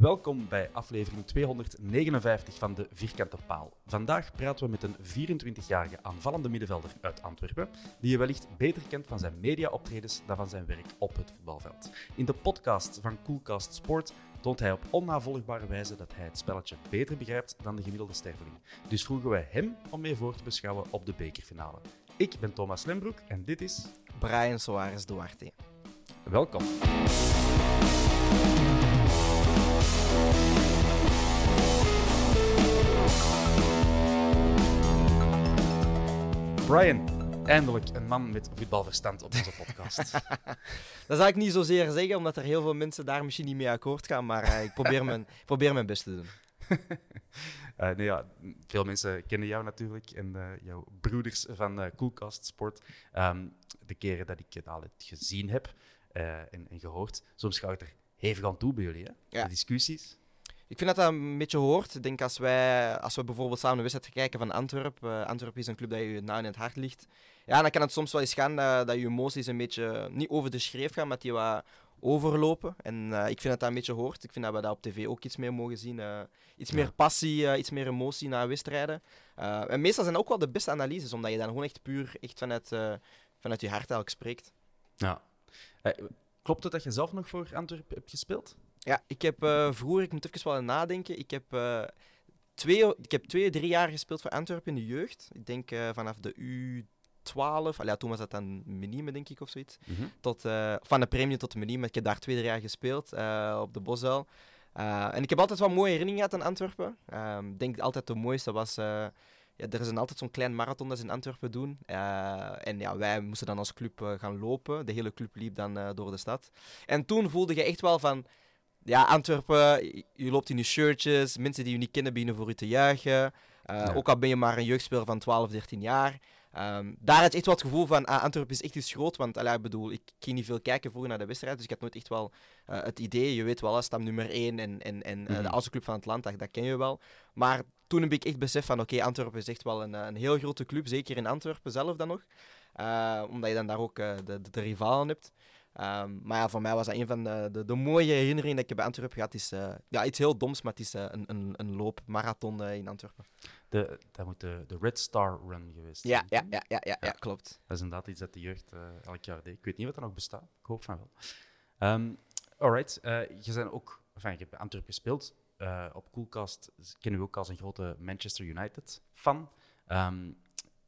Welkom bij aflevering 259 van de Vierkante Paal. Vandaag praten we met een 24-jarige aanvallende middenvelder uit Antwerpen, die je wellicht beter kent van zijn mediaoptredens dan van zijn werk op het voetbalveld. In de podcast van Coolcast Sport toont hij op onnavolgbare wijze dat hij het spelletje beter begrijpt dan de gemiddelde sterveling. Dus vroegen wij hem om mee voor te beschouwen op de bekerfinale. Ik ben Thomas Lembroek en dit is... Brian Soares Duarte. Welkom. Brian, eindelijk een man met voetbalverstand op onze podcast. dat zou ik niet zozeer zeggen, omdat er heel veel mensen daar misschien niet mee akkoord gaan, maar uh, ik probeer mijn, probeer mijn best te doen. uh, nee, ja, veel mensen kennen jou natuurlijk en uh, jouw broeders van Coolcast Sport. Um, de keren dat ik het al gezien heb en, en, gehoord, soms gaat het er hevig aan toe bij jullie, hè? Ja. De discussies. Ik vind dat dat een beetje hoort. Ik denk als wij, als we bijvoorbeeld samen een wedstrijd kijken van Antwerpen. Uh, Antwerpen is een club dat je nauw in het hart ligt. Ja, dan kan het soms wel eens gaan dat, dat je emoties een beetje niet over de schreef gaan, maar die wat overlopen. En uh, ik vind dat dat een beetje hoort. Ik vind dat we dat op tv ook iets meer mogen zien. Uh, iets meer passie, iets meer emotie na wedstrijden. en meestal zijn ook wel de beste analyses, omdat je dan gewoon echt puur echt vanuit, vanuit je hart eigenlijk spreekt. Ja. Klopt het dat je zelf nog voor Antwerpen hebt gespeeld? Ja, ik heb uh, vroeger, ik moet even wel nadenken, ik heb, uh, twee, ik heb twee, drie jaar gespeeld voor Antwerpen in de jeugd. Ik denk uh, vanaf de U12, ja, toen was dat dan Minime, denk ik, of zoiets. Mm -hmm. tot, van de premie tot de Minime. Ik heb daar twee, drie jaar gespeeld op de Bosel. en ik heb altijd wel mooie herinneringen gehad aan Antwerpen. Ehm, ik denk altijd de mooiste was... ja, er is een, altijd zo'n klein marathon dat ze in Antwerpen doen. en ja, wij moesten dan als club gaan lopen. De hele club liep dan door de stad. En toen voelde je echt wel van ja, Antwerpen, je loopt in je shirtjes, mensen die je niet kennen beginnen voor je te juichen. Ook al ben je maar een jeugdspeler van 12, 13 jaar. Um, daar had je echt wel het gevoel van, ah, Antwerpen is echt iets groot. Want allee, ik bedoel, ik ging niet veel kijken vroeger naar de wedstrijd. Dus ik had nooit echt wel uh, het idee, je weet wel, stam nummer 1 en, en, en mm. de oudste club van het land, dat, dat, ken je wel. Maar toen heb ik echt besef van, oké, okay, Antwerpen is echt wel een, een heel grote club. Zeker in Antwerpen zelf dan nog. omdat je dan daar ook de, de, de rivalen hebt. Um, maar ja, voor mij was dat een van de, de, de, mooie herinneringen dat ik bij Antwerpen gehad. is ja, iets heel doms, maar het is een, een, een loopmarathon in Antwerpen. De, dat moet de, de Red Star Run geweest ja, ja, ja, ja, ja, ja, klopt. Dat is inderdaad iets dat de jeugd elk jaar deed. Ik weet niet wat er nog bestaat. Ik hoop van wel. Um, alright, je bent ook... Enfin, je hebt bij Antwerpen gespeeld. op Coolcast kennen we ook als een grote Manchester United-fan. Um,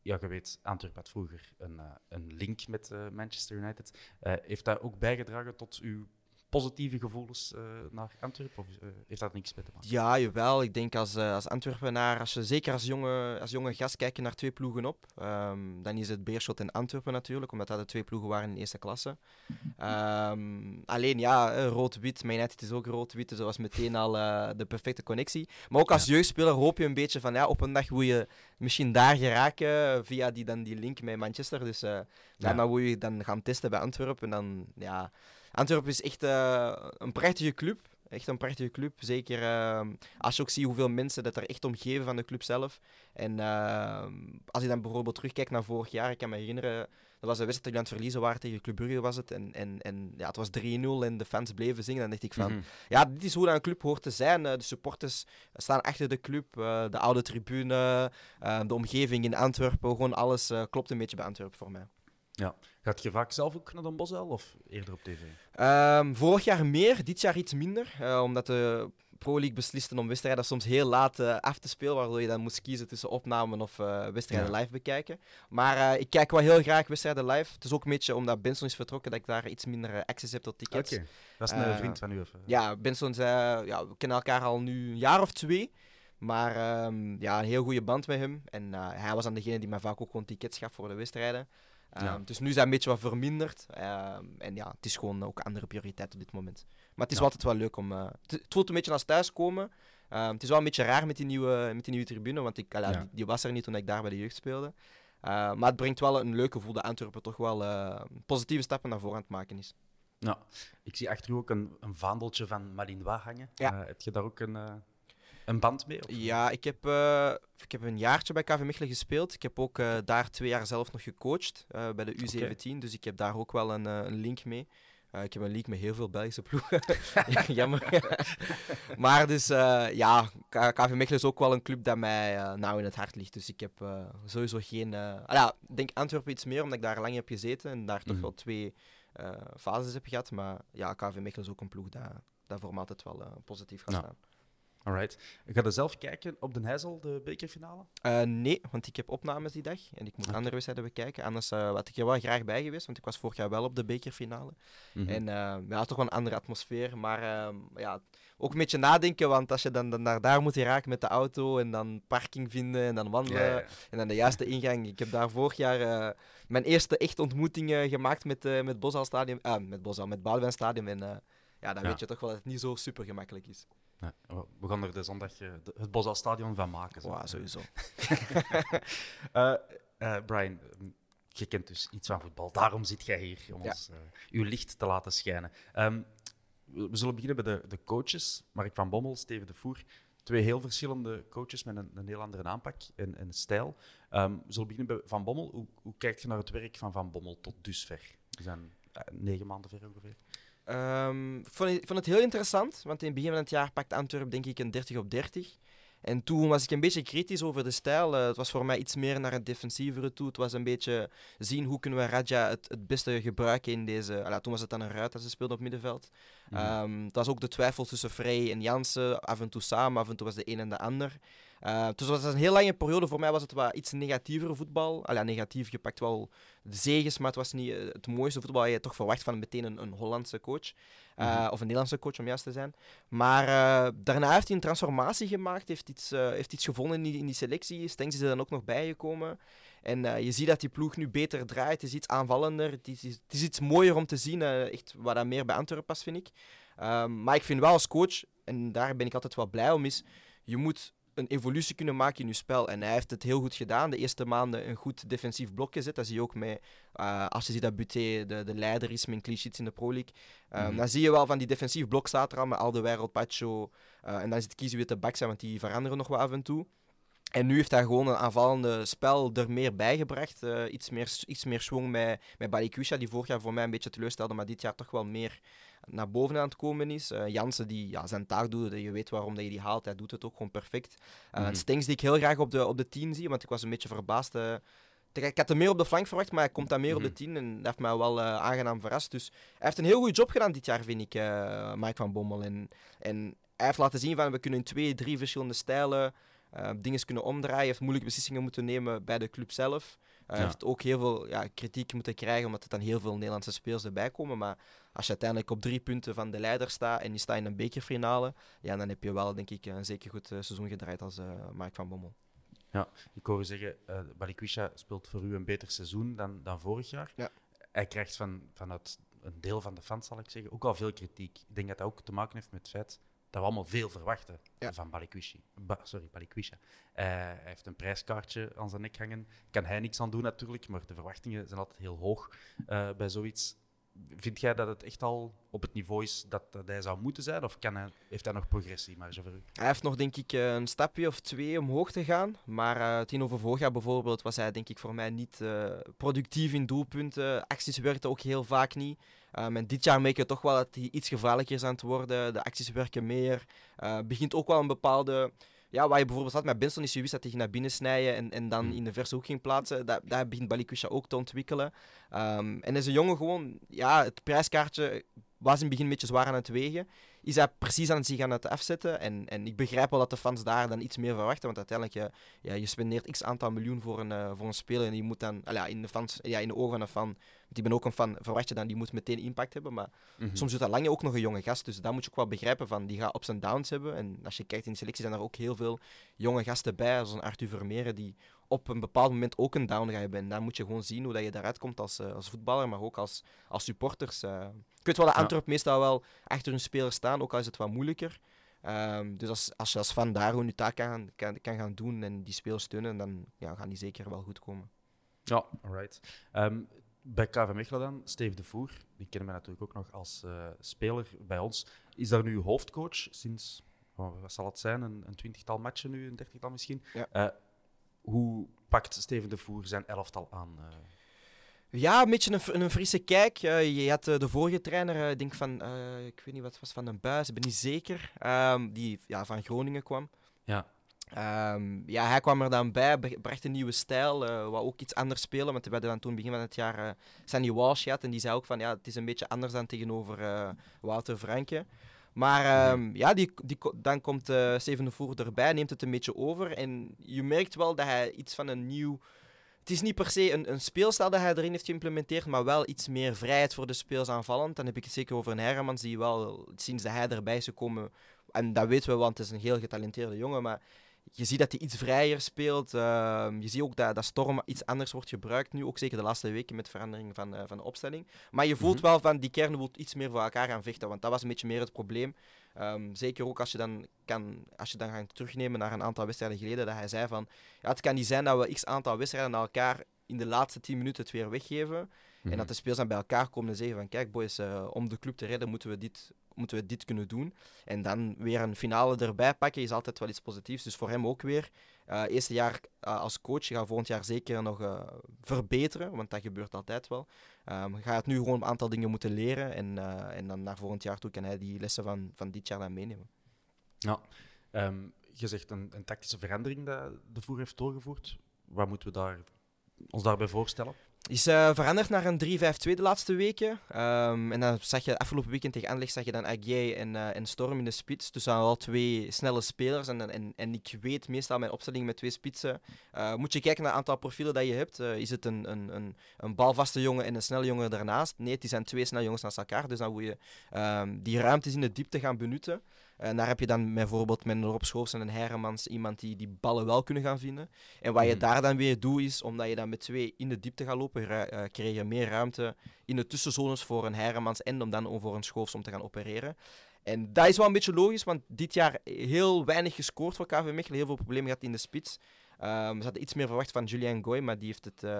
ja, je weet, Antwerpen had vroeger een, uh, een link met uh, Manchester United. Heeft dat ook bijgedragen tot uw positieve gevoelens naar Antwerpen? Of heeft dat niks met te maken? Ja, jawel. Ik denk als, als Antwerpenaar, als je zeker als jonge, als jonge gast kijkt naar twee ploegen op, um, dan is het Beerschot en Antwerpen natuurlijk, omdat dat de twee ploegen waren in de eerste klasse. Um, alleen ja, rood-wit, mijn United is ook rood-wit, dus dat was meteen al de perfecte connectie. Maar ook als ja. jeugdspeler hoop je een beetje van, ja, op een dag wil je misschien daar geraken via die, dan die link met Manchester. Dus uh, ja. dan wil je dan gaan testen bij Antwerpen. En dan, ja, Antwerpen is echt uh, een prachtige club. Echt een prachtige club. Zeker uh, als je ook ziet hoeveel mensen dat er echt om geven van de club zelf. En als je dan bijvoorbeeld terugkijkt naar vorig jaar, ik kan me herinneren Dat was een wedstrijd die aan het verliezen waren tegen Club Brugge was het. En, en, en ja, het was 3-0 en de fans bleven zingen. Dan dacht ik van, Mhm. ja, dit is hoe dat een club hoort te zijn. Eh, de supporters staan achter de club. eh, de oude tribune, eh, de omgeving in Antwerpen. Gewoon alles eh, klopt een beetje bij Antwerpen voor mij. Gaat je vaak zelf ook naar Den Bosch of eerder op tv? Ehm, vorig jaar meer, dit jaar iets minder. eh, omdat de Pro League besliste om wedstrijden soms heel laat eh, af te spelen. Waardoor je dan moest kiezen tussen opnamen of eh, wedstrijden Ja. live bekijken. Maar ik kijk wel heel graag wedstrijden live. Het is ook een beetje omdat Benson is vertrokken dat ik daar iets minder access heb tot tickets. Oké, dat is een Eh, vriend van u. Of? Ja, Benson zei, ja, we kennen elkaar al nu een jaar of twee. Maar ehm, ja, een heel goede band met hem. En hij was dan degene die mij vaak ook gewoon tickets gaf voor de wedstrijden. Ehm, Ja. Dus nu is dat een beetje wat verminderd. Ehm, en ja, het is gewoon ook een andere prioriteit op dit moment. Maar het is Ja. altijd wel leuk om... eh, het, het voelt een beetje als thuiskomen. Ehm, het is wel een beetje raar met die nieuwe, met die nieuwe tribune, want ik, Ja. die, die was er niet toen ik daar bij de jeugd speelde. Maar het brengt wel een leuk gevoel dat Antwerpen toch wel eh, positieve stappen naar voren aan het maken is. Nou, ik zie achter u ook een, een vaandeltje van Malinois hangen. Eh, heb je daar ook een, een band mee? of? Ja, ik heb, eh, ik heb een jaartje bij KV Mechelen gespeeld. Ik heb ook eh, daar twee jaar zelf nog gecoacht eh, bij de U17. Dus ik heb daar ook wel een, een link mee. Ik heb een link met heel veel Belgische ploegen. Jammer. maar dus ja, KV Mechelen is ook wel een club dat mij nauw in het hart ligt. Dus ik heb sowieso geen... ah ja, ik denk Antwerpen iets meer, omdat ik daar lang heb gezeten. En daar toch Mhm. wel twee fases heb gehad. Maar ja, KV Mechelen is ook een ploeg dat, dat voor me altijd wel positief gaat staan. Alright. Ga je zelf kijken op de Heijzel, de bekerfinale? Eh, nee, want ik heb opnames die dag en ik moet Oké. andere wedstrijden bekijken. Anders uh, had ik er wel graag bij geweest, want ik was vorig jaar wel op de bekerfinale. Mhm. En uh, ja, toch wel een andere atmosfeer. Maar uh, ja, ook een beetje nadenken, want als je dan, dan naar daar moet raken met de auto en dan parking vinden en dan wandelen Ja, ja. en dan de juiste ingang. Ik heb daar vorig jaar mijn eerste echte ontmoeting gemaakt met, met Stadium, ah, met Boshal, met Stadium. En ja, dan Ja. weet je toch wel dat het niet zo super gemakkelijk is. Nee, we gaan er de zondag de, het Boshal Stadion van maken. Wow, sowieso. uh, Brian, je kent dus iets van voetbal. Daarom zit jij hier om Ja. ons uh, uw licht te laten schijnen. Um, we, we zullen beginnen bij de, de coaches. Mark van Bommel, Steven de Voer. Twee heel verschillende coaches met een, een heel andere aanpak en, en stijl. Um, we zullen beginnen bij Van Bommel. Hoe, hoe kijk je naar het werk van Van Bommel tot dusver? We zijn negen maanden ver ongeveer. Um, ik, vond, ik, vond, het heel interessant, want in het begin van het jaar pakte Antwerp denk ik een 30 op 30. En toen was ik een beetje kritisch over de stijl. Uh, het was voor mij iets meer naar het defensievere toe. Het was een beetje zien hoe kunnen we Raja het, het beste gebruiken in deze... Alla, toen was het dan een ruit dat ze speelde op middenveld. Mm. Um, het was ook de twijfel tussen Vrij en Jansen. Af en toe samen, af en toe was de een en de ander. Uh, dus het was een heel lange periode. Voor mij was het wat iets negatiever voetbal. Alla, negatief, je pakt wel de zegens, maar het was niet uh, het mooiste voetbal. Je toch verwacht van meteen een, een Hollandse coach. Uh, mm -hmm. Of een Nederlandse coach, om juist te zijn. Maar uh, daarna heeft hij een transformatie gemaakt. Heeft iets, heeft iets gevonden in die, in die selectie. Stengs is er dan ook nog bijgekomen. En je ziet dat die ploeg nu beter draait. Het is iets aanvallender. Het is, het is iets mooier om te zien. Echt wat dat meer bij Antwerpen past, vind ik. Uh, maar ik vind wel als coach, en daar ben ik altijd wel blij om, is je moet een evolutie kunnen maken in je spel. En hij heeft het heel goed gedaan. De eerste maanden een goed defensief blok gezet. Dat zie je ook met, uh, als je ziet dat Buté de, de leider is met clean in de Pro League. Um, mm. Dan zie je wel van die defensief blok staat er al met Alderweireld, Pacho. Uh, en dan zit kiezen wie te bak zijn, want die veranderen nog wel af en toe. En nu heeft hij gewoon een aanvallende spel er meer bijgebracht. Uh, iets, meer, iets meer schwung met, met Balikusha, die vorig jaar voor mij een beetje teleurstelde, maar dit jaar toch wel meer naar boven aan het komen is. Uh, Jansen, die ja, zijn taak doet, je weet waarom dat je die haalt, hij doet het ook gewoon perfect. Uh, mm. Stengs, die ik heel graag op de, op de 10 zie, want ik was een beetje verbaasd. Uh, ik had hem meer op de flank verwacht, maar hij komt dan meer mm -hmm. op de 10 en dat heeft mij wel aangenaam verrast. Dus hij heeft een heel goede job gedaan dit jaar, vind ik, Mike van Bommel. En, en hij heeft laten zien van we kunnen in twee, drie verschillende stijlen uh, dingen kunnen omdraaien. Heeft moeilijke beslissingen moeten nemen bij de club zelf. Hij ja. heeft ook heel veel ja, kritiek moeten krijgen, omdat er dan heel veel Nederlandse spelers erbij komen. Maar als je uiteindelijk op drie punten van de leider staat en je staat in een bekerfinale, ja, dan heb je wel, denk ik, een zeker goed uh, seizoen gedraaid als uh, Mark van Bommel. Ja, ik hoor u zeggen, uh, Balikwisha speelt voor u een beter seizoen dan, dan vorig jaar. Ja. Hij krijgt van, vanuit een deel van de fans, zal ik zeggen, ook al veel kritiek. Ik denk dat dat ook te maken heeft met het feit dat we allemaal veel verwachten ja. van Balikwisha. Ba sorry, Balikwisha. Uh, hij heeft een prijskaartje aan zijn nek hangen. Kan hij niks aan doen natuurlijk, maar de verwachtingen zijn altijd heel hoog uh, bij zoiets. Vind jij dat het echt al op het niveau is dat, hij zou moeten zijn? Of kan hij, heeft hij nog progressiemarge voor u? Hij heeft nog denk ik eh, een stapje of twee omhoog te gaan. Maar uh, tegenover vorig jaar bijvoorbeeld was hij denk ik voor mij niet uh, productief in doelpunten. Acties werkten ook heel vaak niet. Um, en dit jaar merk je toch wel dat hij iets gevaarlijker is aan het worden. De acties werken meer. Uh, begint ook wel een bepaalde ja, waar je bijvoorbeeld had met Benson is je wist dat hij naar binnen snijden en, en dan in de verse hoek ging plaatsen. Dat, dat begint Balikusha ook te ontwikkelen. Um, en is een jongen gewoon, ja, het prijskaartje was in het begin een beetje zwaar aan het wegen. Is hij precies aan zich aan het afzetten. En, en ik begrijp wel dat de fans daar dan iets meer verwachten. Want uiteindelijk, je, ja, je spendeert x aantal miljoen voor een, uh, voor een speler. En die moet dan, ja, in, de fans, ja, in de ogen van een fan, want ik ben ook een fan, verwacht je dan, die moet meteen impact hebben. Maar mm -hmm. soms is dat lang ook nog een jonge gast. Dus dat moet je ook wel begrijpen. Van, die gaat ups en downs hebben. En als je kijkt in de selectie, zijn er ook heel veel jonge gasten bij. Zoals een Arthur Vermeeren, die op een bepaald moment ook een down gaat hebben. En dan moet je gewoon zien hoe dat je daaruit komt als, uh, als voetballer, maar ook als, als supporters. Uh. Ik weet wel dat Antwerp ja. meestal wel achter hun spelers staan, ook al is het wat moeilijker. Um, dus als, als je als fan daar gewoon je taak kan, kan, kan gaan doen en die spelers steunen, dan ja, gaan die zeker wel goed komen. Ja, alright. Um, bij KV Mechelen dan, Steve de Voer, die kennen wij natuurlijk ook nog als uh, speler bij ons. Is daar nu hoofdcoach sinds, oh, wat zal het zijn, een, een twintigtal matchen nu, een dertigtal misschien. Ja. Hoe pakt Steven de Voer zijn elftal aan? Uh... Ja, een beetje een, een frisse kijk. Uh, je had uh, de vorige trainer, ik denk van, ik weet niet wat was van een buis, ik ben niet zeker, um, die ja, van Groningen kwam. Ja. Um, ja, hij kwam er dan bij, bracht een nieuwe stijl, uh, wou ook iets anders spelen. Want we hadden dan toen begin van het jaar uh, Sandy Walsh gehad. En die zei ook van, ja, het is een beetje anders dan tegenover uh, Wouter Franke. Maar um, ja, die, die, dan komt uh, Steven de Voer erbij, neemt het een beetje over. En je merkt wel dat hij iets van een nieuw... Het is niet per se een, een speelstijl dat hij erin heeft geïmplementeerd, maar wel iets meer vrijheid voor de speels aanvallend. Dan heb ik het zeker over een Hermans, die wel sinds dat hij erbij is gekomen... En dat weten we, want het is een heel getalenteerde jongen, maar je ziet dat hij iets vrijer speelt. Uh, je ziet ook dat, dat Storm iets anders wordt gebruikt nu. Ook zeker de laatste weken met verandering van, uh, van de opstelling. Maar je voelt mm -hmm. wel van die kern wil iets meer voor elkaar gaan vechten. Want dat was een beetje meer het probleem. Um, zeker ook als je, dan kan, als je dan gaat terugnemen naar een aantal wedstrijden geleden. Dat hij zei van ja, het kan niet zijn dat we x aantal wedstrijden naar elkaar in de laatste 10 minuten het weer weggeven. Mm -hmm. En dat de spelers dan bij elkaar komen en zeggen van kijk boys, uh, om de club te redden moeten we dit moeten we dit kunnen doen. En dan weer een finale erbij pakken is altijd wel iets positiefs. Dus voor hem ook weer. Uh, eerste jaar uh, als coach, je gaat volgend jaar zeker nog uh, verbeteren, want dat gebeurt altijd wel. Um, je gaat nu gewoon een aantal dingen moeten leren en, en dan naar volgend jaar toe kan hij die lessen van, van dit jaar dan meenemen. Ja, um, je zegt een, een tactische verandering dat de voer heeft doorgevoerd. Wat moeten we daar, ons daarbij voorstellen? Is uh, veranderd naar een 3-5-2 de laatste weken. Um, en dan zag je afgelopen weekend tegen Anderlecht zag je dan Aguier en, uh, en Storm in de spits. Dus dan al twee snelle spelers. En, en, en ik weet meestal mijn opstelling met twee spitsen. Uh, moet je kijken naar het aantal profielen dat je hebt. is het een, een, een, een balvaste jongen en een snelle jongen daarnaast? Nee, die zijn twee snelle jongens naast elkaar. Dus dan moet je um, die ruimtes in de diepte gaan benutten. En daar heb je dan bijvoorbeeld met een Rob Schoofs en een Hermans iemand die die ballen wel kunnen gaan vinden. En wat je daar dan weer doet is, omdat je dan met twee in de diepte gaat lopen, uh, creëer je meer ruimte in de tussenzones voor een Hermans en om dan voor een Schoofs om te gaan opereren. En dat is wel een beetje logisch, want dit jaar heel weinig gescoord voor KV Mechelen. Heel veel problemen gehad in de spits. Um, ze hadden iets meer verwacht van Julien Goy, maar die heeft het uh,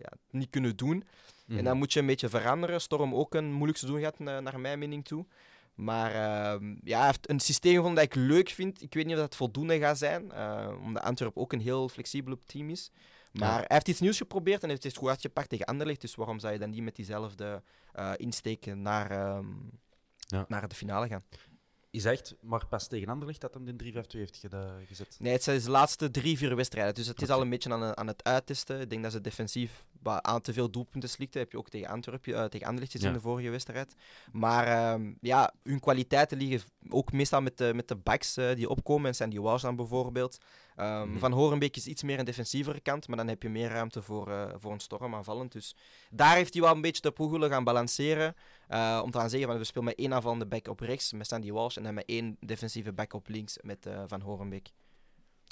ja, niet kunnen doen. Mm -hmm. En dan moet je een beetje veranderen. Storm ook een moeilijk seizoen gehad, naar mijn mening toe. Maar uh, ja, hij heeft een systeem gevonden dat ik leuk vind. Ik weet niet of dat voldoende gaat zijn, uh, omdat Antwerp ook een heel flexibel team is. Maar ja. hij heeft iets nieuws geprobeerd en heeft het goed uitgepakt tegen Anderlecht. Dus waarom zou je dan niet met diezelfde uh, insteek naar, um, ja. naar de finale gaan? Is echt, maar pas tegen Anderlecht dat hem de 3-5-2 heeft gezet? Nee, het zijn de laatste drie, vier wedstrijden. Dus het is okay. al een beetje aan, aan het uittesten. Ik denk dat ze defensief aan te veel doelpunten slikten. heb je ook tegen Antwerpen, uh, tegen Anderlecht gezien ja. de vorige wedstrijd. Maar um, ja, hun kwaliteiten liggen ook meestal met de, met de backs uh, die opkomen. En zijn die Wals dan bijvoorbeeld. Um, mm. Van Horenbeek is iets meer een defensievere kant, maar dan heb je meer ruimte voor, uh, voor een storm aanvallend. Dus daar heeft hij wel een beetje de poegelen gaan balanceren. Uh, om te gaan zeggen, van, we spelen met één aanvallende back op rechts met Sandy Walsh en dan met één defensieve back op links met Van Horenbeek.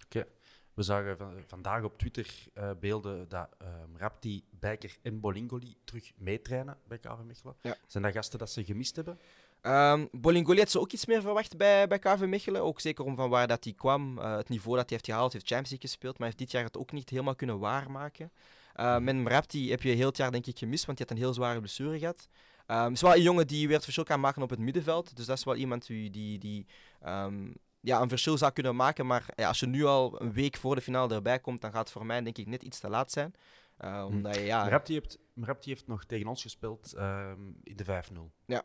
Oké. Okay. We zagen van, vandaag op Twitter uh, beelden dat um, Rapti, Bijker en Bolingoli terug meetrainen bij KV Mechelen. Ja. Zijn dat gasten dat ze gemist hebben? Um, Bolingoli had ze ook iets meer verwacht bij, bij KV Mechelen. Ook zeker om van waar dat hij kwam. Uh, het niveau dat hij heeft gehaald, heeft Champions League gespeeld. Maar heeft dit jaar het ook niet helemaal kunnen waarmaken. Uh, met Rapti heb je heel het jaar denk ik gemist, want hij had een heel zware blessure gehad. Um, is wel een jongen die weer het verschil kan maken op het middenveld. Dus dat is wel iemand die, die, die um, ja, een verschil zou kunnen maken. Maar ja, als je nu al een week voor de finale erbij komt, dan gaat het voor mij denk ik net iets te laat zijn. Uh, omdat je, ja... Mrapti heeft, Mrapti heeft nog tegen ons gespeeld um, in de 5-0. Ja.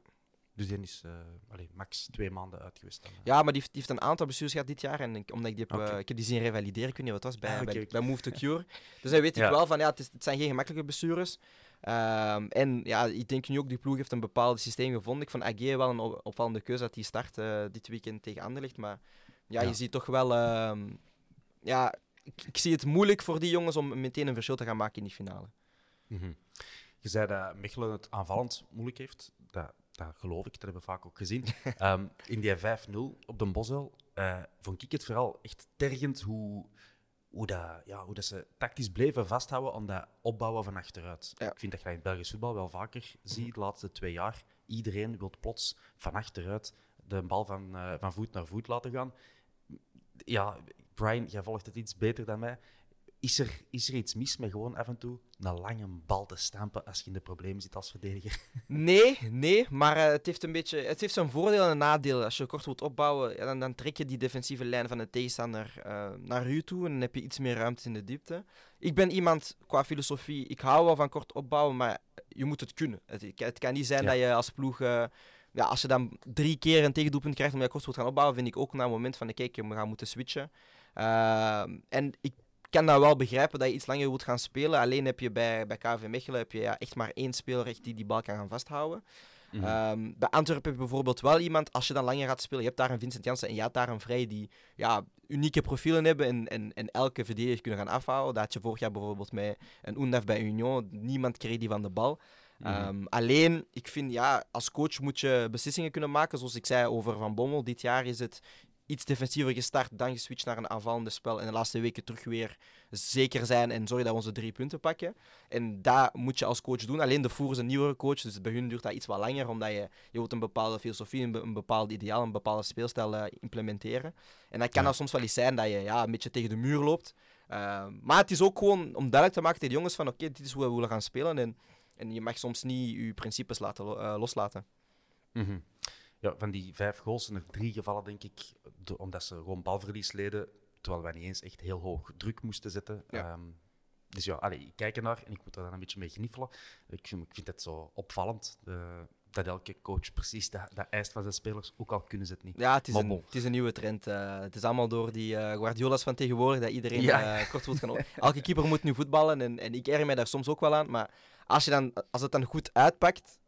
Dus die is uh, allee, max twee maanden uit geweest. Dan, uh. Ja, maar die heeft, die heeft een aantal bestuurs gehad dit jaar. En ik, omdat ik, die heb, Oké. uh, ik heb die zien revalideren, ik weet niet wat het was, bij, Ah, bij, Move to Cure. Dus dan weet ik wel van, ja, het, is, het zijn geen gemakkelijke bestuurders. Ehm, en ja, ik denk nu ook, die ploeg heeft een bepaald systeem gevonden. Ik vond Agé wel een op- opvallende keuze dat hij start eh, dit weekend tegen Anderlecht. Maar ja, Ja. je ziet toch wel... ehm, ja, ik, ik zie het moeilijk voor die jongens om meteen een verschil te gaan maken in die finale. Mhm. Je zei dat Mechelen het aanvallend moeilijk heeft. Dat, dat geloof ik, dat hebben we vaak ook gezien. Ehm, in die 5-0 op de Bosel eh, vond ik het vooral echt tergend hoe, hoe, dat, ja, hoe dat ze tactisch bleven vasthouden aan dat opbouwen van achteruit. Ja. Ik vind dat je in het Belgisch voetbal wel vaker ziet de laatste twee jaar. Iedereen wil plots van achteruit de bal van, eh, van voet naar voet laten gaan. Ja, Brian, jij volgt het iets beter dan mij. Is er, is er iets mis met gewoon af en toe een lange bal te stampen als je in de problemen zit als verdediger? Nee, nee, maar eh, het heeft een beetje, het heeft zijn voordelen en nadelen. Als je kort wilt opbouwen, ja, dan, dan trek je die defensieve lijn van de tegenstander eh, naar u toe en dan heb je iets meer ruimte in de diepte. Ik ben iemand qua filosofie, ik hou wel van kort opbouwen, maar je moet het kunnen. Het, het kan niet zijn Ja. dat je als ploeg, eh, ja, als je dan drie keer een tegendoelpunt krijgt omdat je kort wilt gaan opbouwen, vind ik ook na een moment van, kijk, we gaan moeten switchen. Ehm, en ik kan dat wel begrijpen dat je iets langer wilt gaan spelen. Alleen heb je bij, bij KV Mechelen heb je ja, echt maar één speler echt die die bal kan gaan vasthouden. Mhm. Ehm, bij Antwerpen heb je bijvoorbeeld wel iemand, als je dan langer gaat spelen, je hebt daar een Vincent Janssen en je hebt daar een Vrij die ja, unieke profielen hebben en, en, en elke verdediger kunnen gaan afhouden. Dat had je vorig jaar bijvoorbeeld met een Undaf bij Union. Niemand kreeg die van de bal. Mhm. Ehm, alleen, ik vind ja, als coach moet je beslissingen kunnen maken. Zoals ik zei over Van Bommel, dit jaar is het iets defensiever gestart, dan geswitcht naar een aanvallende spel. En de laatste weken terug weer zeker zijn en zorgen dat we onze drie punten pakken. En dat moet je als coach doen. Alleen de Voer is een nieuwere coach, dus bij hun duurt dat iets wat langer, omdat je, je wilt een bepaalde filosofie, een, be- een bepaald ideaal, een bepaalde speelstijl eh, implementeren. En dat kan dan soms wel eens zijn dat je ja, een beetje tegen de muur loopt. Ehm, maar het is ook gewoon om duidelijk te maken tegen de jongens van oké, dit is hoe we willen gaan spelen. En, en je mag soms niet je principes laten, eh, loslaten. Mhm. Ja, van die vijf goals zijn er drie gevallen, denk ik, do- omdat ze gewoon balverlies leden, terwijl wij niet eens echt heel hoog druk moesten zetten. Ja. Ehm, dus ja, allee, ik kijk ernaar en ik moet er dan een beetje mee gniffelen. Ik vind, ik vind het zo opvallend eh, dat elke coach precies dat, dat eist van zijn spelers, ook al kunnen ze het niet. Ja, het is, een, het is een nieuwe trend. eh. het is allemaal door die eh, Guardiola's van tegenwoordig dat iedereen Ja. kort wil gaan op. Elke keeper moet nu voetballen en, en ik erger mij daar soms ook wel aan. Maar als, je dan, als het dan goed uitpakt,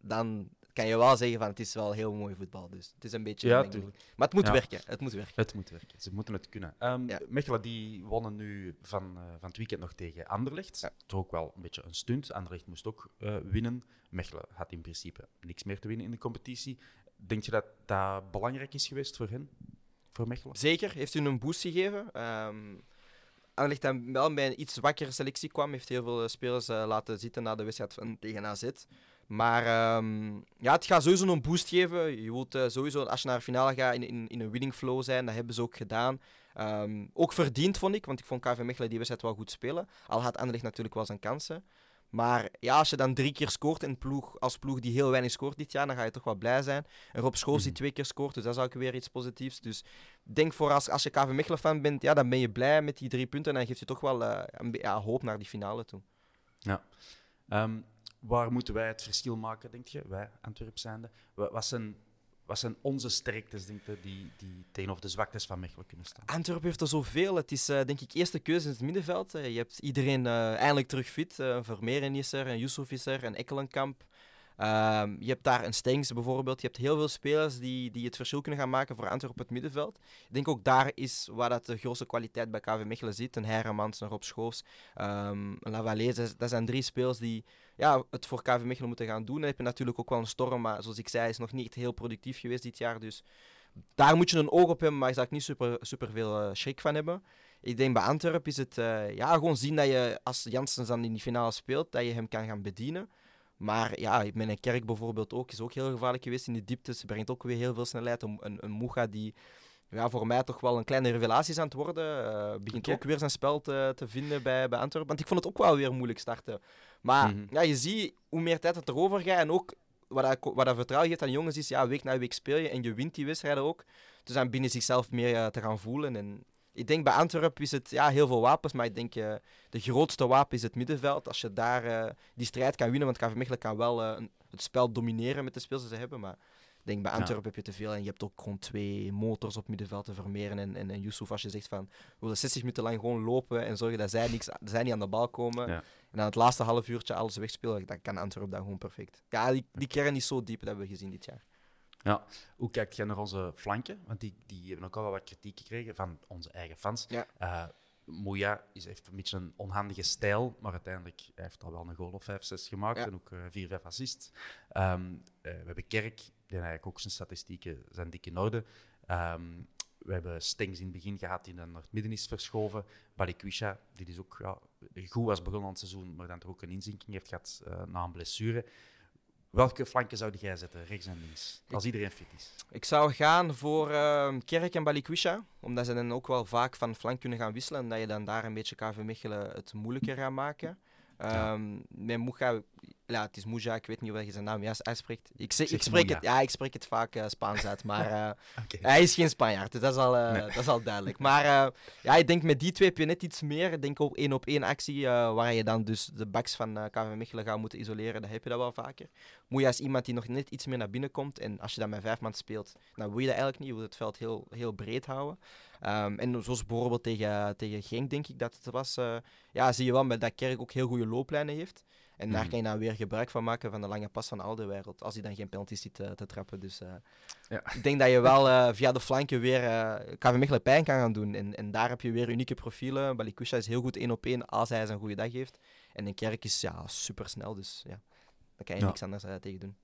dan kan je wel zeggen van het is wel heel mooi voetbal. Dus het is een beetje... Ja, een. Maar het moet Ja. werken. Het moet werken. Het moet werken, ze moeten het kunnen. Ehm, Ja. Mechelen die wonnen nu van, eh, van het weekend nog tegen Anderlecht. Ja. Toch ook wel een beetje een stunt. Anderlecht moest ook eh, winnen. Mechelen had in principe niks meer te winnen in de competitie. Denk je dat dat belangrijk is geweest voor hen? Voor Mechelen? Zeker, heeft u een boost gegeven. Ehm Anderlecht dat wel bij een iets zwakkere selectie kwam, heeft heel veel eh, spelers laten zitten na de wedstrijd van, tegen AZ. Maar ehm, ja, het gaat sowieso een boost geven. Je wilt eh, sowieso, als je naar de finale gaat, in, in, in een winning flow zijn. Dat hebben ze ook gedaan. Ehm, ook verdiend, vond ik, want ik vond KV Mechelen die wedstrijd wel goed spelen. Al had Anderlecht natuurlijk wel zijn kansen. Maar ja, als je dan drie keer scoort in ploeg, als ploeg die heel weinig scoort dit jaar, dan ga je toch wel blij zijn. En Rob Schoofs die Mhm. twee keer scoort, dus dat is ook weer iets positiefs. Dus denk voor als, als je KV Mechelen fan bent, ja, dan ben je blij met die drie punten en dan geeft je toch wel eh, een ja, hoop naar die finale toe. Ehm, waar moeten wij het verschil maken, denk je? Wij, Antwerp zijnde. Wa- Wat zijn, wat zijn onze sterktes, denk je, die, die tegenover de zwaktes van Mechelen kunnen staan? Antwerpen heeft er zoveel. Het is eh, denk ik eerste keuze in het middenveld. Eh, je hebt iedereen eh, eindelijk terug fit. Eh Vermeeren is er, een Yusuf is er, een Ekkelenkamp. Ehm, je hebt daar een Stengs bijvoorbeeld. Je hebt heel veel spelers die, die het verschil kunnen gaan maken voor Antwerpen op het middenveld. Ik denk ook daar is waar dat de grootste kwaliteit bij KV Mechelen zit. Een een Rob Schoofs, ehm een. Dat, zijn drie spelers die ja, het voor KV Mechelen moeten gaan doen. Dan heb je natuurlijk ook wel een Storm, maar zoals ik zei, is nog niet heel productief geweest dit jaar. Dus daar moet je een oog op hebben, maar je zou ik niet super, super veel eh, schrik van hebben. Ik denk bij Antwerpen is het eh, ja, gewoon zien dat je, als Janssens dan in die finale speelt, dat je hem kan gaan bedienen. Maar ja, met een kerk bijvoorbeeld ook, is ook heel gevaarlijk geweest in de diepte. Ze brengt ook weer heel veel snelheid. Een, een, een Muga die ja, voor mij toch wel een kleine revelatie is aan het worden. eh, begint ook weer zijn spel te, te vinden bij, bij Antwerpen. Want ik vond het ook wel weer moeilijk starten. Maar Mhm. ja, je ziet hoe meer tijd het erover gaat en ook wat, dat, wat dat vertrouwen geeft aan jongens is, ja, week na week speel je en je wint die wedstrijden ook. Dus dan binnen zichzelf meer eh, te gaan voelen. En ik denk bij Antwerpen is het ja, heel veel wapens, maar ik denk uh, de grootste wapen is het middenveld. Als je daar uh, die strijd kan winnen, want KV Mechelen kan wel het spel domineren met de spelers die ze hebben, maar ik denk bij Antwerpen heb je te veel en je hebt ook gewoon twee motors op middenveld te vermeren. En, en, en Yusuf, als je zegt van we willen 60 minuten lang gewoon lopen en zorgen dat zij, niks, zij niet aan de bal komen. Ja. En dan het laatste half uurtje alles wegspelen, dan kan Antwerpen dat gewoon perfect. Ja, die, die kern is zo diep, dat hebben we gezien dit jaar. Ja, hoe kijkt jij naar onze flanken? Want die, die hebben ook al wel wat kritiek gekregen van onze eigen fans. Ja. Uh, Moeja is, heeft een beetje een onhandige stijl, maar uiteindelijk hij heeft al wel een goal of 5, 6 gemaakt en ook 4, uh, 5 assists. Um, uh, we hebben Kerk, die eigenlijk ook zijn statistieken zijn dik in orde. Um, we hebben Stengs in het begin gehad, die dan naar het midden is verschoven. Balikwisha, die is ook ja, goed was begonnen aan het seizoen, maar dan toch ook een inzinking heeft gehad na een blessure. Welke flanken zou jij zetten, rechts en links, als iedereen fit is? Ik zou gaan voor uh, Kerk en Balikwisha, omdat ze dan ook wel vaak van flank kunnen gaan wisselen en dat je dan daar een beetje KV Mechelen het moeilijker gaat maken. Ja. Um, met Muga ja, het is Muja, ik weet niet hoe je zijn naam juist uitspreekt. Ik, zeg, ik, spreek, het, ja, ik spreek het vaak uh, Spaans uit, maar uh, hij is geen Spanjaard, dus dat is al, uh, nee. dat is al duidelijk. Maar ja, ik denk met die twee heb je net iets meer. Ik denk ook één op één actie, waar je dan dus de backs van KV Mechelen gaat moeten isoleren, dan heb je dat wel vaker. Muja is iemand die nog net iets meer naar binnen komt, en als je dan met vijf man speelt, dan wil je dat eigenlijk niet, je wil het veld heel, heel breed houden. Um, en zoals bijvoorbeeld tegen, tegen Genk, denk ik dat het was, ja, zie je wel met dat Kerk ook heel goede looplijnen heeft. En daar mhm. kan je dan weer gebruik van maken van de lange pas van al de wereld. Als hij dan geen penalty ziet te, te trappen. Dus uh, ja. ik denk dat je wel uh, via de flanken weer uh, eh, KV Mechelen pijn kan gaan doen. En, en daar heb je weer unieke profielen. Balikusha is heel goed één op één als hij zijn goede dag heeft. En de kerk is ja, super snel. Dus ja, daar kan je ja. niks anders tegen doen.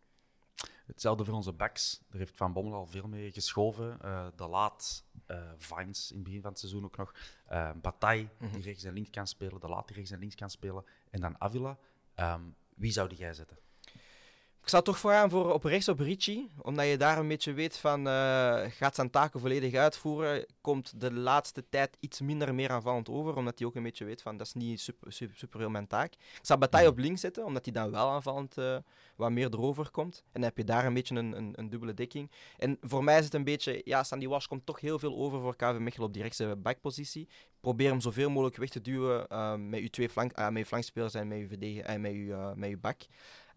Hetzelfde voor onze backs. Daar heeft Van Bommel al veel mee geschoven. Uh, de Laat, uh, Vines in het begin van het seizoen ook nog. Uh, Bataille, mm -hmm. die rechts en links kan spelen. De Laat, die rechts en links kan spelen. En dan Avila. Um, wie zou jij zetten? Ik zou toch vooraan voor op rechts op Ricci, omdat je daar een beetje weet van uh, gaat zijn taken volledig uitvoeren, komt de laatste tijd iets minder meer aanvallend over, omdat hij ook een beetje weet van dat is niet super, super, super heel mijn taak. Ik zou Bataille op links zetten, omdat hij dan wel aanvallend uh, wat meer erover komt. En dan heb je daar een beetje een, een, een, dubbele dekking. En voor mij is het een beetje, ja, Sandy Wash komt toch heel veel over voor KV Mechelen op die rechtse backpositie. Probeer hem zoveel mogelijk weg te duwen uh, met je twee flank, met je flankspelers en met je, verdediger, en met je, met je back.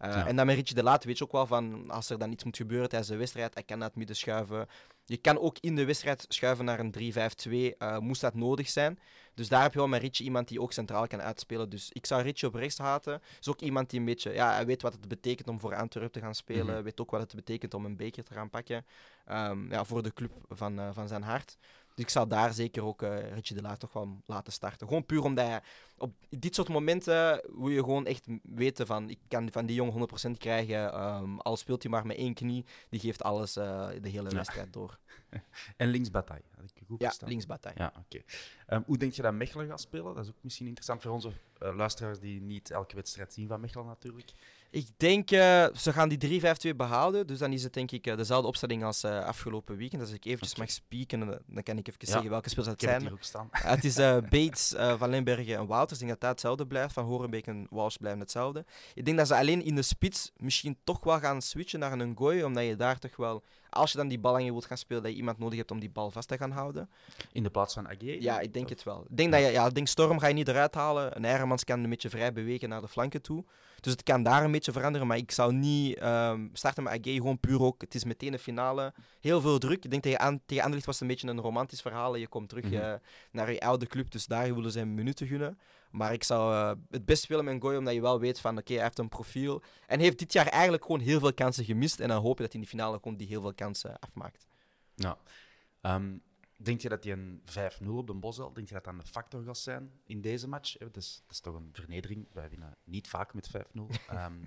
Uh, En dan met Richie de Laat weet je ook wel van, als er dan iets moet gebeuren tijdens de wedstrijd, hij kan naar het midden schuiven. Je kan ook in de wedstrijd schuiven naar een 3-5-2, uh, moest dat nodig zijn. Dus daar heb je wel met Richie iemand die ook centraal kan uitspelen. Dus ik zou Richie op rechts haten. Is ook iemand die een beetje, ja, hij weet wat het betekent om voor Antwerpen te gaan spelen. Mm -hmm. Weet ook wat het betekent om een beker te gaan pakken. Um, ja, voor de club van, uh, van zijn hart. Dus ik zou daar zeker ook uh, Richie de Laar toch wel laten starten. Gewoon puur omdat hij op dit soort momenten wil je gewoon echt weten van ik kan van die jongen 100% krijgen. Um, al speelt hij maar met één knie, die geeft alles uh, de hele ja. wedstrijd door. en links Bataille. Ja, links Bataille. Ja, oké. Okay. Um, hoe denk je dat Mechelen gaat spelen? Dat is ook misschien interessant voor onze uh, luisteraars die niet elke wedstrijd zien van Mechelen natuurlijk. Ik denk, uh, ze gaan die 3-5-2 behouden. Dus dan is het denk ik uh, dezelfde opstelling als uh, afgelopen weekend. Als ik eventjes okay. mag spieken, dan kan ik even ja. zeggen welke spelers het zijn. Het, het is Bates, Van Limbergen en Wouters. Ik denk dat dat hetzelfde blijft. Van Horenbeek en Walsh blijven hetzelfde. Ik denk dat ze alleen in de spits misschien toch wel gaan switchen naar een gooi. Omdat je daar toch wel, als je dan die bal aan je wilt gaan spelen, dat je iemand nodig hebt om die bal vast te gaan houden. In de plaats van Aguirre? Ja, ik denk of? het wel. Ik denk, dat je, ja, ik denk Storm ga je niet eruit halen. Een Hermans kan een beetje vrij bewegen naar de flanken toe. Dus het kan daar een beetje veranderen, maar ik zou niet um, starten met Agay, gewoon puur ook. Het is meteen een finale. Heel veel druk. Ik denk tegen, aan, tegen Anderlecht was het een beetje een romantisch verhaal. Je komt terug mm -hmm. uh, naar je oude club, dus daar willen ze een minuten gunnen. Maar ik zou uh, het best spelen met Goy, omdat je wel weet van, oké, hij heeft een profiel. En heeft dit jaar eigenlijk gewoon heel veel kansen gemist. En dan hoop je dat hij in de finale komt die heel veel kansen afmaakt. Nou, um, Denk je dat die een 5-0 op de Bosel, denk je dat dat een factor gaat zijn in deze match? Dat is, dat is toch een vernedering. Wij winnen niet vaak met 5-0. um,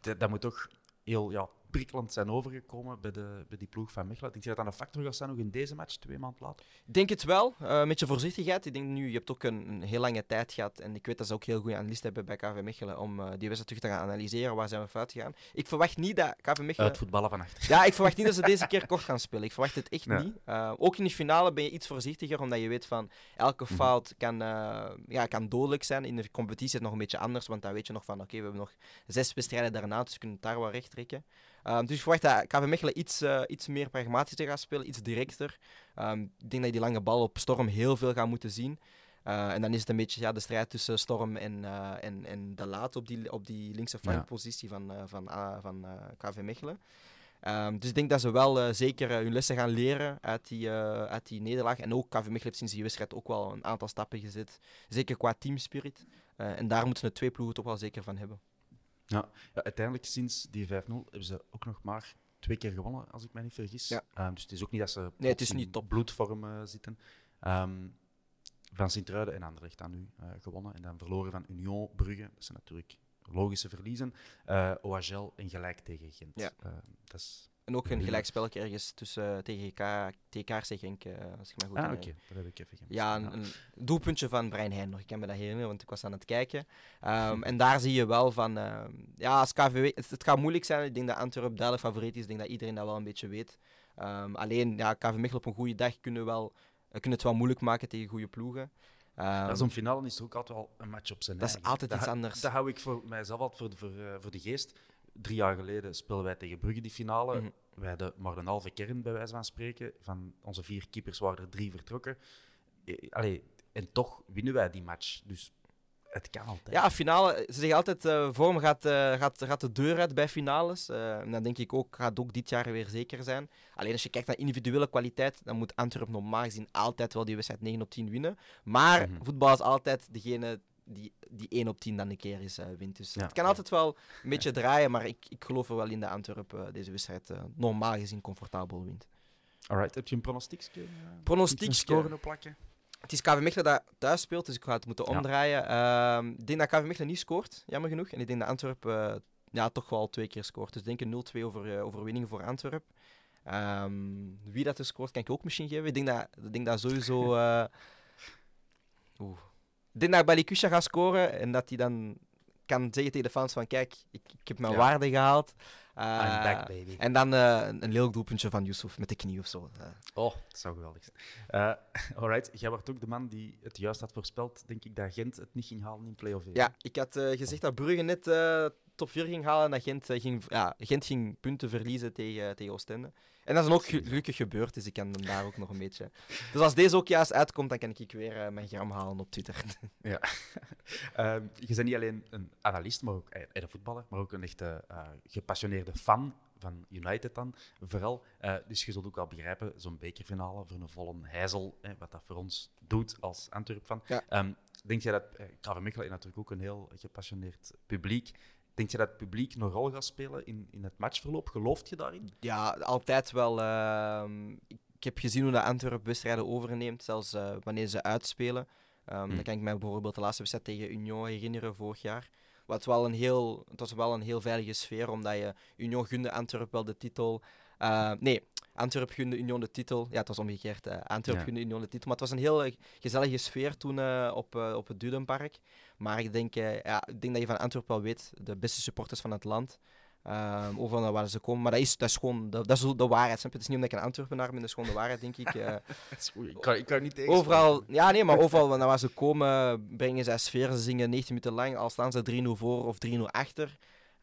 dat, dat moet toch heel ja, prikkelend zijn overgekomen bij, de, bij die ploeg van Mechelen. Denk je dat dat een factor gaat zijn nog in deze match, twee maanden later? Ik denk het wel, uh, met je voorzichtigheid. Ik denk nu, je hebt ook een, een, heel lange tijd gehad. En ik weet dat ze ook heel goede analisten hebben bij KV Mechelen om uh, die wedstrijd terug te gaan analyseren. Waar zijn we fout gegaan? Ik verwacht niet dat KV Mechelen... Uitvoetballen van achter. Ja, ik verwacht niet dat ze deze keer kort gaan spelen. Ik verwacht het echt niet. Uh, ook in de finale ben je iets voorzichtiger, omdat je weet van elke mhm. fout kan, ja, kan dodelijk zijn. In de competitie is het nog een beetje anders, want dan weet je nog van oké, we hebben nog zes wedstrijden daarna, dus we kunnen het daar wel recht trekken. Um, dus ik verwacht dat KV Mechelen iets, uh, iets meer pragmatischer gaat spelen, iets directer. Um, ik denk dat je die lange bal op Storm heel veel gaat moeten zien. Uh, en dan is het een beetje ja, de strijd tussen Storm en, uh, en, en De Laat op die, op die linkse flankpositie ja. van, van, van KV Mechelen. Um, dus ik denk dat ze wel zeker hun lessen gaan leren uit die, uit die nederlaag. En ook KV Mechelen heeft sinds die wedstrijd ook wel een aantal stappen gezet. Zeker qua teamspirit. en daar moeten de twee ploegen toch wel zeker van hebben. Ja, ja uiteindelijk sinds die 5-0 hebben ze ook nog maar twee keer gewonnen, als ik mij niet vergis. Ja. Um, dus het is ook niet dat ze nee, het is niet top. bloedvorm uh, zitten. Um, van Sint-Truiden en Anderlecht aan nu uh, gewonnen. En dan verloren van Union Brugge. Dat zijn natuurlijk logische verliezen. Uh, eh, OHL en gelijk tegen Gent. Ja. dat is en ook een gelijkspelletje ergens tussen, uh, tegen TKRC Genk, uh, als ik me goed ah, herinner. Dat heb ik even gemist. Ja, een, een, doelpuntje van Brian Heijn nog. Ik kan me dat herinneren, want ik was aan het kijken. Um, en daar zie je wel van... Uh, ja, als KVW... Het, het, gaat moeilijk zijn. Ik denk dat Antwerp duidelijk favoriet is. Ik denk dat iedereen dat wel een beetje weet. Um, alleen, ja, KV Mechelen op een goede dag kunnen, wel, kunnen het wel moeilijk maken tegen goede ploegen. Um, Zo'n finale is ook altijd wel een match op zijn Dat is altijd iets anders. Dat hou ik voor mijzelf altijd voor, voor, voor de geest drie jaar geleden spelen wij tegen Brugge die finale. Mm Wij hadden maar een halve kern, bij wijze van spreken. Van onze vier keepers waren er drie vertrokken. Eh, allee, en toch winnen wij die match. Dus het kan altijd. Ja, finale. Ze zeggen altijd, uh, vorm gaat, uh, gaat, gaat de deur uit bij finales. Uh, en dan denk ik ook, gaat ook dit jaar weer zeker zijn. Alleen als je kijkt naar individuele kwaliteit, dan moet Antwerpen normaal gezien altijd wel die wedstrijd 9 op 10 winnen. Maar mm voetbal is altijd degene die, die 1 op 10 dan een keer is uh, wint. Dus het kan altijd wel een beetje draaien, maar ik, ik geloof er wel in de Antwerpen uh, deze wedstrijd uh, normaal gezien comfortabel wint. Alright, heb je een pronostiekje? Uh, pronostiekje? plakken? Het is KV Mechelen dat thuis speelt, dus ik ga het moeten omdraaien. Ehm, ik denk dat KV Mechelen niet scoort, jammer genoeg. En ik denk dat Antwerpen ja, toch wel twee keer scoort. Dus ik denk een 0-2 over, overwinning voor Antwerpen. Um, wie dat er scoort, kan ik ook misschien geven. Ik denk dat, ik denk dat sowieso... Oeh, denk Balikusha gaat scoren en dat hij dan kan zeggen tegen de fans van kijk, ik, ik heb mijn waarde gehaald. Uh, back, baby. En dan uh, een lelijk doelpuntje van Yusuf met de knie of zo. Uh. Oh, dat zou geweldig zijn. alright, jij was ook de man die het juist had voorspeld, denk ik, dat Gent het niet ging halen in play-off. Ja, ik had gezegd dat Brugge net top 4 ging halen en dat Gent, ging, ja, Gent ging punten verliezen tegen, tegen Oostende. En dat is ook gelukkig gebeurd, dus ik kan hem daar ook nog een beetje. Dus als deze ook juist uitkomt, dan kan ik weer uh, mijn gram halen op Twitter. ja. uh, je bent niet alleen een analist, maar ook uh, een voetballer, maar ook een echte uh, gepassioneerde fan van United dan, vooral. dus je zult ook wel begrijpen, zo'n bekerfinale voor een volle heizel, wat dat voor ons doet als Antwerp-fan. Ja. Um, denk jij dat, uh, KV Mechelen natuurlijk ook een heel gepassioneerd publiek. Denk je dat het publiek een rol gaat spelen in, in het matchverloop? Gelooft je daarin? Ja, altijd wel. Uh, ik heb gezien hoe de Antwerpen wedstrijden overneemt, zelfs uh, wanneer ze uitspelen. Um, Dan kan ik mij bijvoorbeeld de laatste wedstrijd tegen Union herinneren vorig jaar. Wat wel een heel, het was wel een heel veilige sfeer, omdat je Union gunde Antwerpen wel de titel. Uh, nee, Antwerp gunde Union de titel. Ja, het was omgekeerd. Uh, Antwerp ja. gunde Union de titel. Maar het was een heel gezellige sfeer toen uh, op, uh, op het Dudenpark. Maar ik denk, ja, ik denk dat je van Antwerp wel weet, de beste supporters van het land. Um, overal waar ze komen. Maar dat is, dat is gewoon de, dat is de waarheid. Snap je? Het is niet omdat ik een Antwerpenaar ben, dat is gewoon de waarheid, denk ik. Uh, ik, kan, ik kan niet tegen. Overal, ja, nee, maar overal waar ze komen, brengen zij sfeer. Ze zingen 19 minuten lang, al staan ze 3-0 voor of 3-0 achter.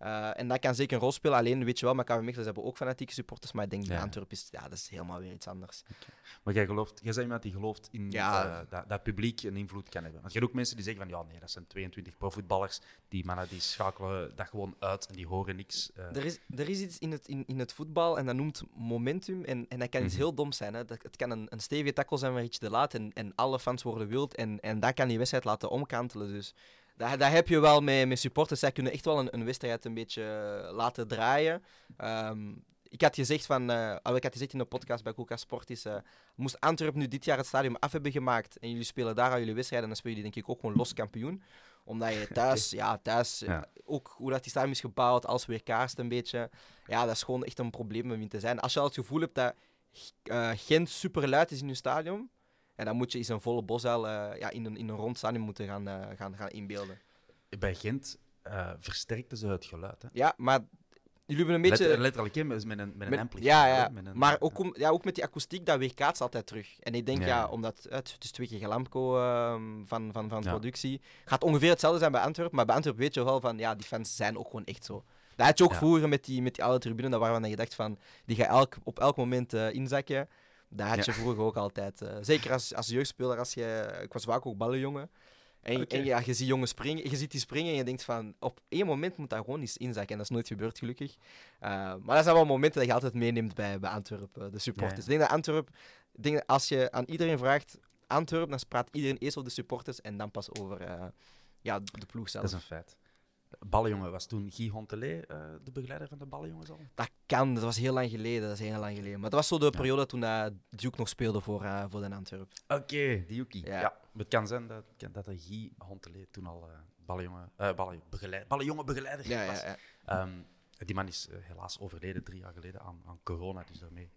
Uh, en dat kan zeker een rol spelen. Alleen, weet je wel, met KV Mechelen hebben ook fanatieke supporters. Maar ik denk, ja. Antwerpen is, ja, dat is helemaal weer iets anders. Okay. Maar jij gelooft, jij bent iemand die gelooft in ja. uh, dat, dat publiek een invloed kan hebben. Want je hebt ook mensen die zeggen van, ja, nee, dat zijn 22 profvoetballers. Die mannen die schakelen dat gewoon uit en die horen niks. Uh. Er, is, er is iets in het, in, in het voetbal en dat noemt momentum. En, en dat kan iets mm -hmm. heel doms zijn. Hè. Dat, het kan een, een stevige tackle zijn van Rich de Laat en, en alle fans worden wild. En, en dat kan die wedstrijd laten omkantelen. Dus dat, dat heb je wel met, met supporters. Zij kunnen echt wel een, een wedstrijd een beetje eh, laten draaien. Um, ik had gezegd van, uh, ik had gezegd in de podcast bij Coca Sport is, uh, moest Antwerpen nu dit jaar het stadion af hebben gemaakt en jullie spelen daar aan jullie wedstrijden, dan spelen jullie denk ik ook gewoon los kampioen Omdat je thuis, ja, thuis, Ja. ook hoe dat die stadion is gebouwd, als weer kaarst een beetje. Ja, dat is gewoon echt een probleem om in te zijn. Als je al het gevoel hebt dat eh, Gent super luid is in je stadion, ja, dan moet je eens een volle bosuil eh, ja, in, een, in een rond stadion moeten gaan, eh, gaan, gaan inbeelden. Bij Gent eh, versterkten ze het geluid. Hè. Ja, maar jullie hebben een beetje... Letter- letterlijk hè, met een, met een Met- ja, ja. met een- maar ook, om, ja, ook met die akoestiek, dat weerkaatst altijd terug. En ik denk, Ja, omdat het, het is twee keer Galamco ehm, van, van, van Ja. productie, gaat ongeveer hetzelfde zijn bij Antwerpen. Maar bij Antwerpen weet je wel van, ja, die fans zijn ook gewoon echt zo. Dat had je ook Ja. vroeger met die, met die oude tribune, daar waarvan je dacht van, die gaat elk, op elk moment eh, inzakken. Dat had je vroeger ook altijd. eh, zeker als, als jeugdspeler, als je, ik was vaak ook ballenjongen. En, en ja, je ziet jongen springen, je ziet die springen en je denkt van, op één moment moet dat gewoon eens inzakken. En dat is nooit gebeurd, gelukkig. Eh, maar dat zijn wel momenten dat je altijd meeneemt bij, bij Antwerpen, de supporters. Ja, ja. Ik denk dat Antwerpen, denk dat als je aan iedereen vraagt, Antwerpen, dan praat iedereen eerst over de supporters en dan pas over eh, ja, de ploeg zelf. Dat is een feit. Ballenjongen was toen Guy Hontelet eh, de begeleider van de Ballenjongens al? Dat kan, dat was heel lang geleden. Dat is heel lang geleden. Maar dat was zo de Ja. periode toen uh, Duke nog speelde voor, eh, voor de Antwerpen. Oké, Yuki. Ja. Ja. Het kan zijn dat, dat Guy Hontelet toen al ballenjongen, eh ballen, begeleid, ballenjongen begeleider Ja, was. ja, ja. Ehm, die man is helaas overleden drie jaar geleden aan, aan corona, dus daarmee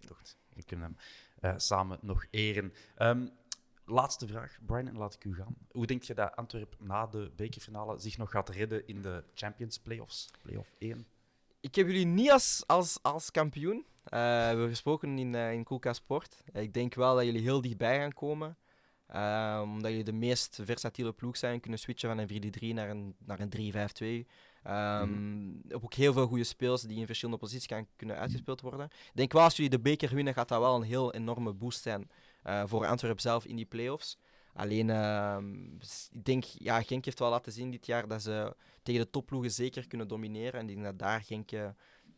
we kunnen hem samen nog eren. Ehm, laatste vraag, Brian, en laat ik u gaan. Hoe denk je dat Antwerp na de bekerfinale zich nog gaat redden in de Champions Playoffs? Playoff 1? Ik heb jullie niet als, als, als kampioen. Eh, we hebben gesproken in, eh in Koelka Sport. Eh, ik denk wel dat jullie heel dichtbij gaan komen. Omdat jullie de meest versatiele ploeg zijn. Kunnen switchen van een 4-3 naar een, naar een 3-5-2. Ehm Heb ook heel veel goede speels die in verschillende posities gaan kunnen uitgespeeld worden. Ik denk wel als jullie de beker winnen, gaat dat wel een heel enorme boost zijn eh, voor Antwerp zelf in die play-offs. Alleen, ehm, ik denk, ja, Genk heeft wel laten zien dit jaar dat ze tegen de topploegen zeker kunnen domineren. En ik denk dat daar Genk eh,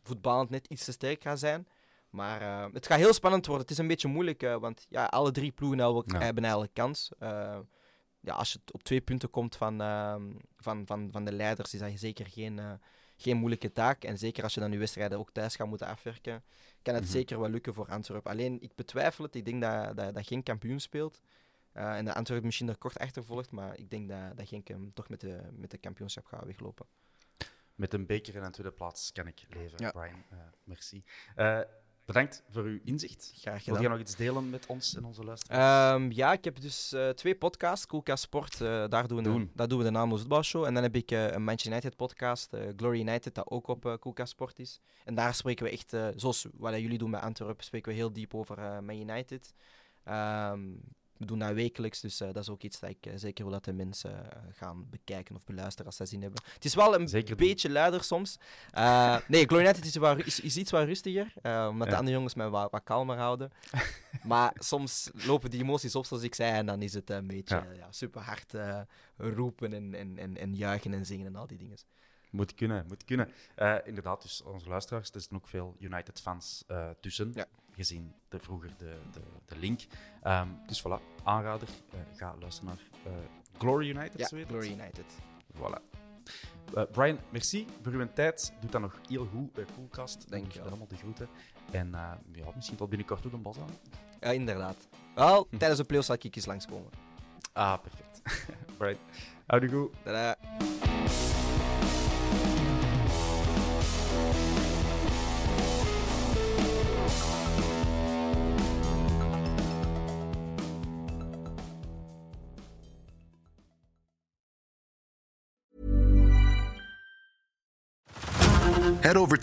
voetballend net iets te sterk gaat zijn. Maar eh, het gaat heel spannend worden. Het is een beetje moeilijk, want ja, alle drie ploegen hebben, Ja. hebben eigenlijk kans. Ja, als je op twee punten komt van, ehm, van, van, van de leiders, is dat zeker geen, geen moeilijke taak. En zeker als je dan je wedstrijden ook thuis gaat moeten afwerken, kan het Mhm. zeker wel lukken voor Antwerpen. Alleen, ik betwijfel het. Ik denk dat, dat, dat geen kampioen speelt. Eh, en dat Antwerpen misschien er kort achter volgt, maar ik denk dat, dat Genk hem toch met de, met de kampioenschap gaat weglopen. Met een beker en een tweede plaats kan ik leven, Ja. Brian. Eh, merci. Eh, bedankt voor uw inzicht. Graag Wil gedaan. jij nog iets delen met ons en onze luisteraars? Ehm, ja, ik heb dus eh, twee podcasts. Coolcast Sport, eh, daar, doen we Doen. De, daar doen we de Naamloos Voetbalshow. En dan heb ik eh, een Manchester United podcast, Glory United, dat ook op uh, Coolcast Sport is. En daar spreken we echt, eh, zoals wat jullie doen bij Antwerpen, spreken we heel diep over eh Man United. Ehm, we doen dat wekelijks, dus eh, dat is ook iets dat ik eh, zeker wil dat de mensen eh, gaan bekijken of beluisteren als ze zin hebben. Het is wel een Zeker doen. beetje luider soms. Nee, Glory United is, is, is iets wat rustiger, omdat de andere jongens mij wat, wat kalmer houden. Maar soms lopen die emoties op, zoals ik zei, en dan is het een beetje Ja. ja. super hard roepen en, en, en, en juichen en zingen en al die dingen. Moet kunnen, moet kunnen. Inderdaad, dus onze luisteraars, er zitten ook veel United-fans eh, tussen. Ja. Gezien de, vroeger de, de, de link. Ehm, dus voilà, aanrader. eh, ga luisteren naar eh, Glory United, Ja, zo heet het. Glory United. Voilà. Eh, Brian, merci voor uw tijd. Doe dat nog heel goed bij Coolcast. Dank je allemaal de groeten. En eh, ja, misschien tot binnenkort toe een bos aan. Ja, inderdaad. Wel, tijdens de playoffs zal ik eens langskomen. Ah, perfect. Brian, houdoe goed. Tada.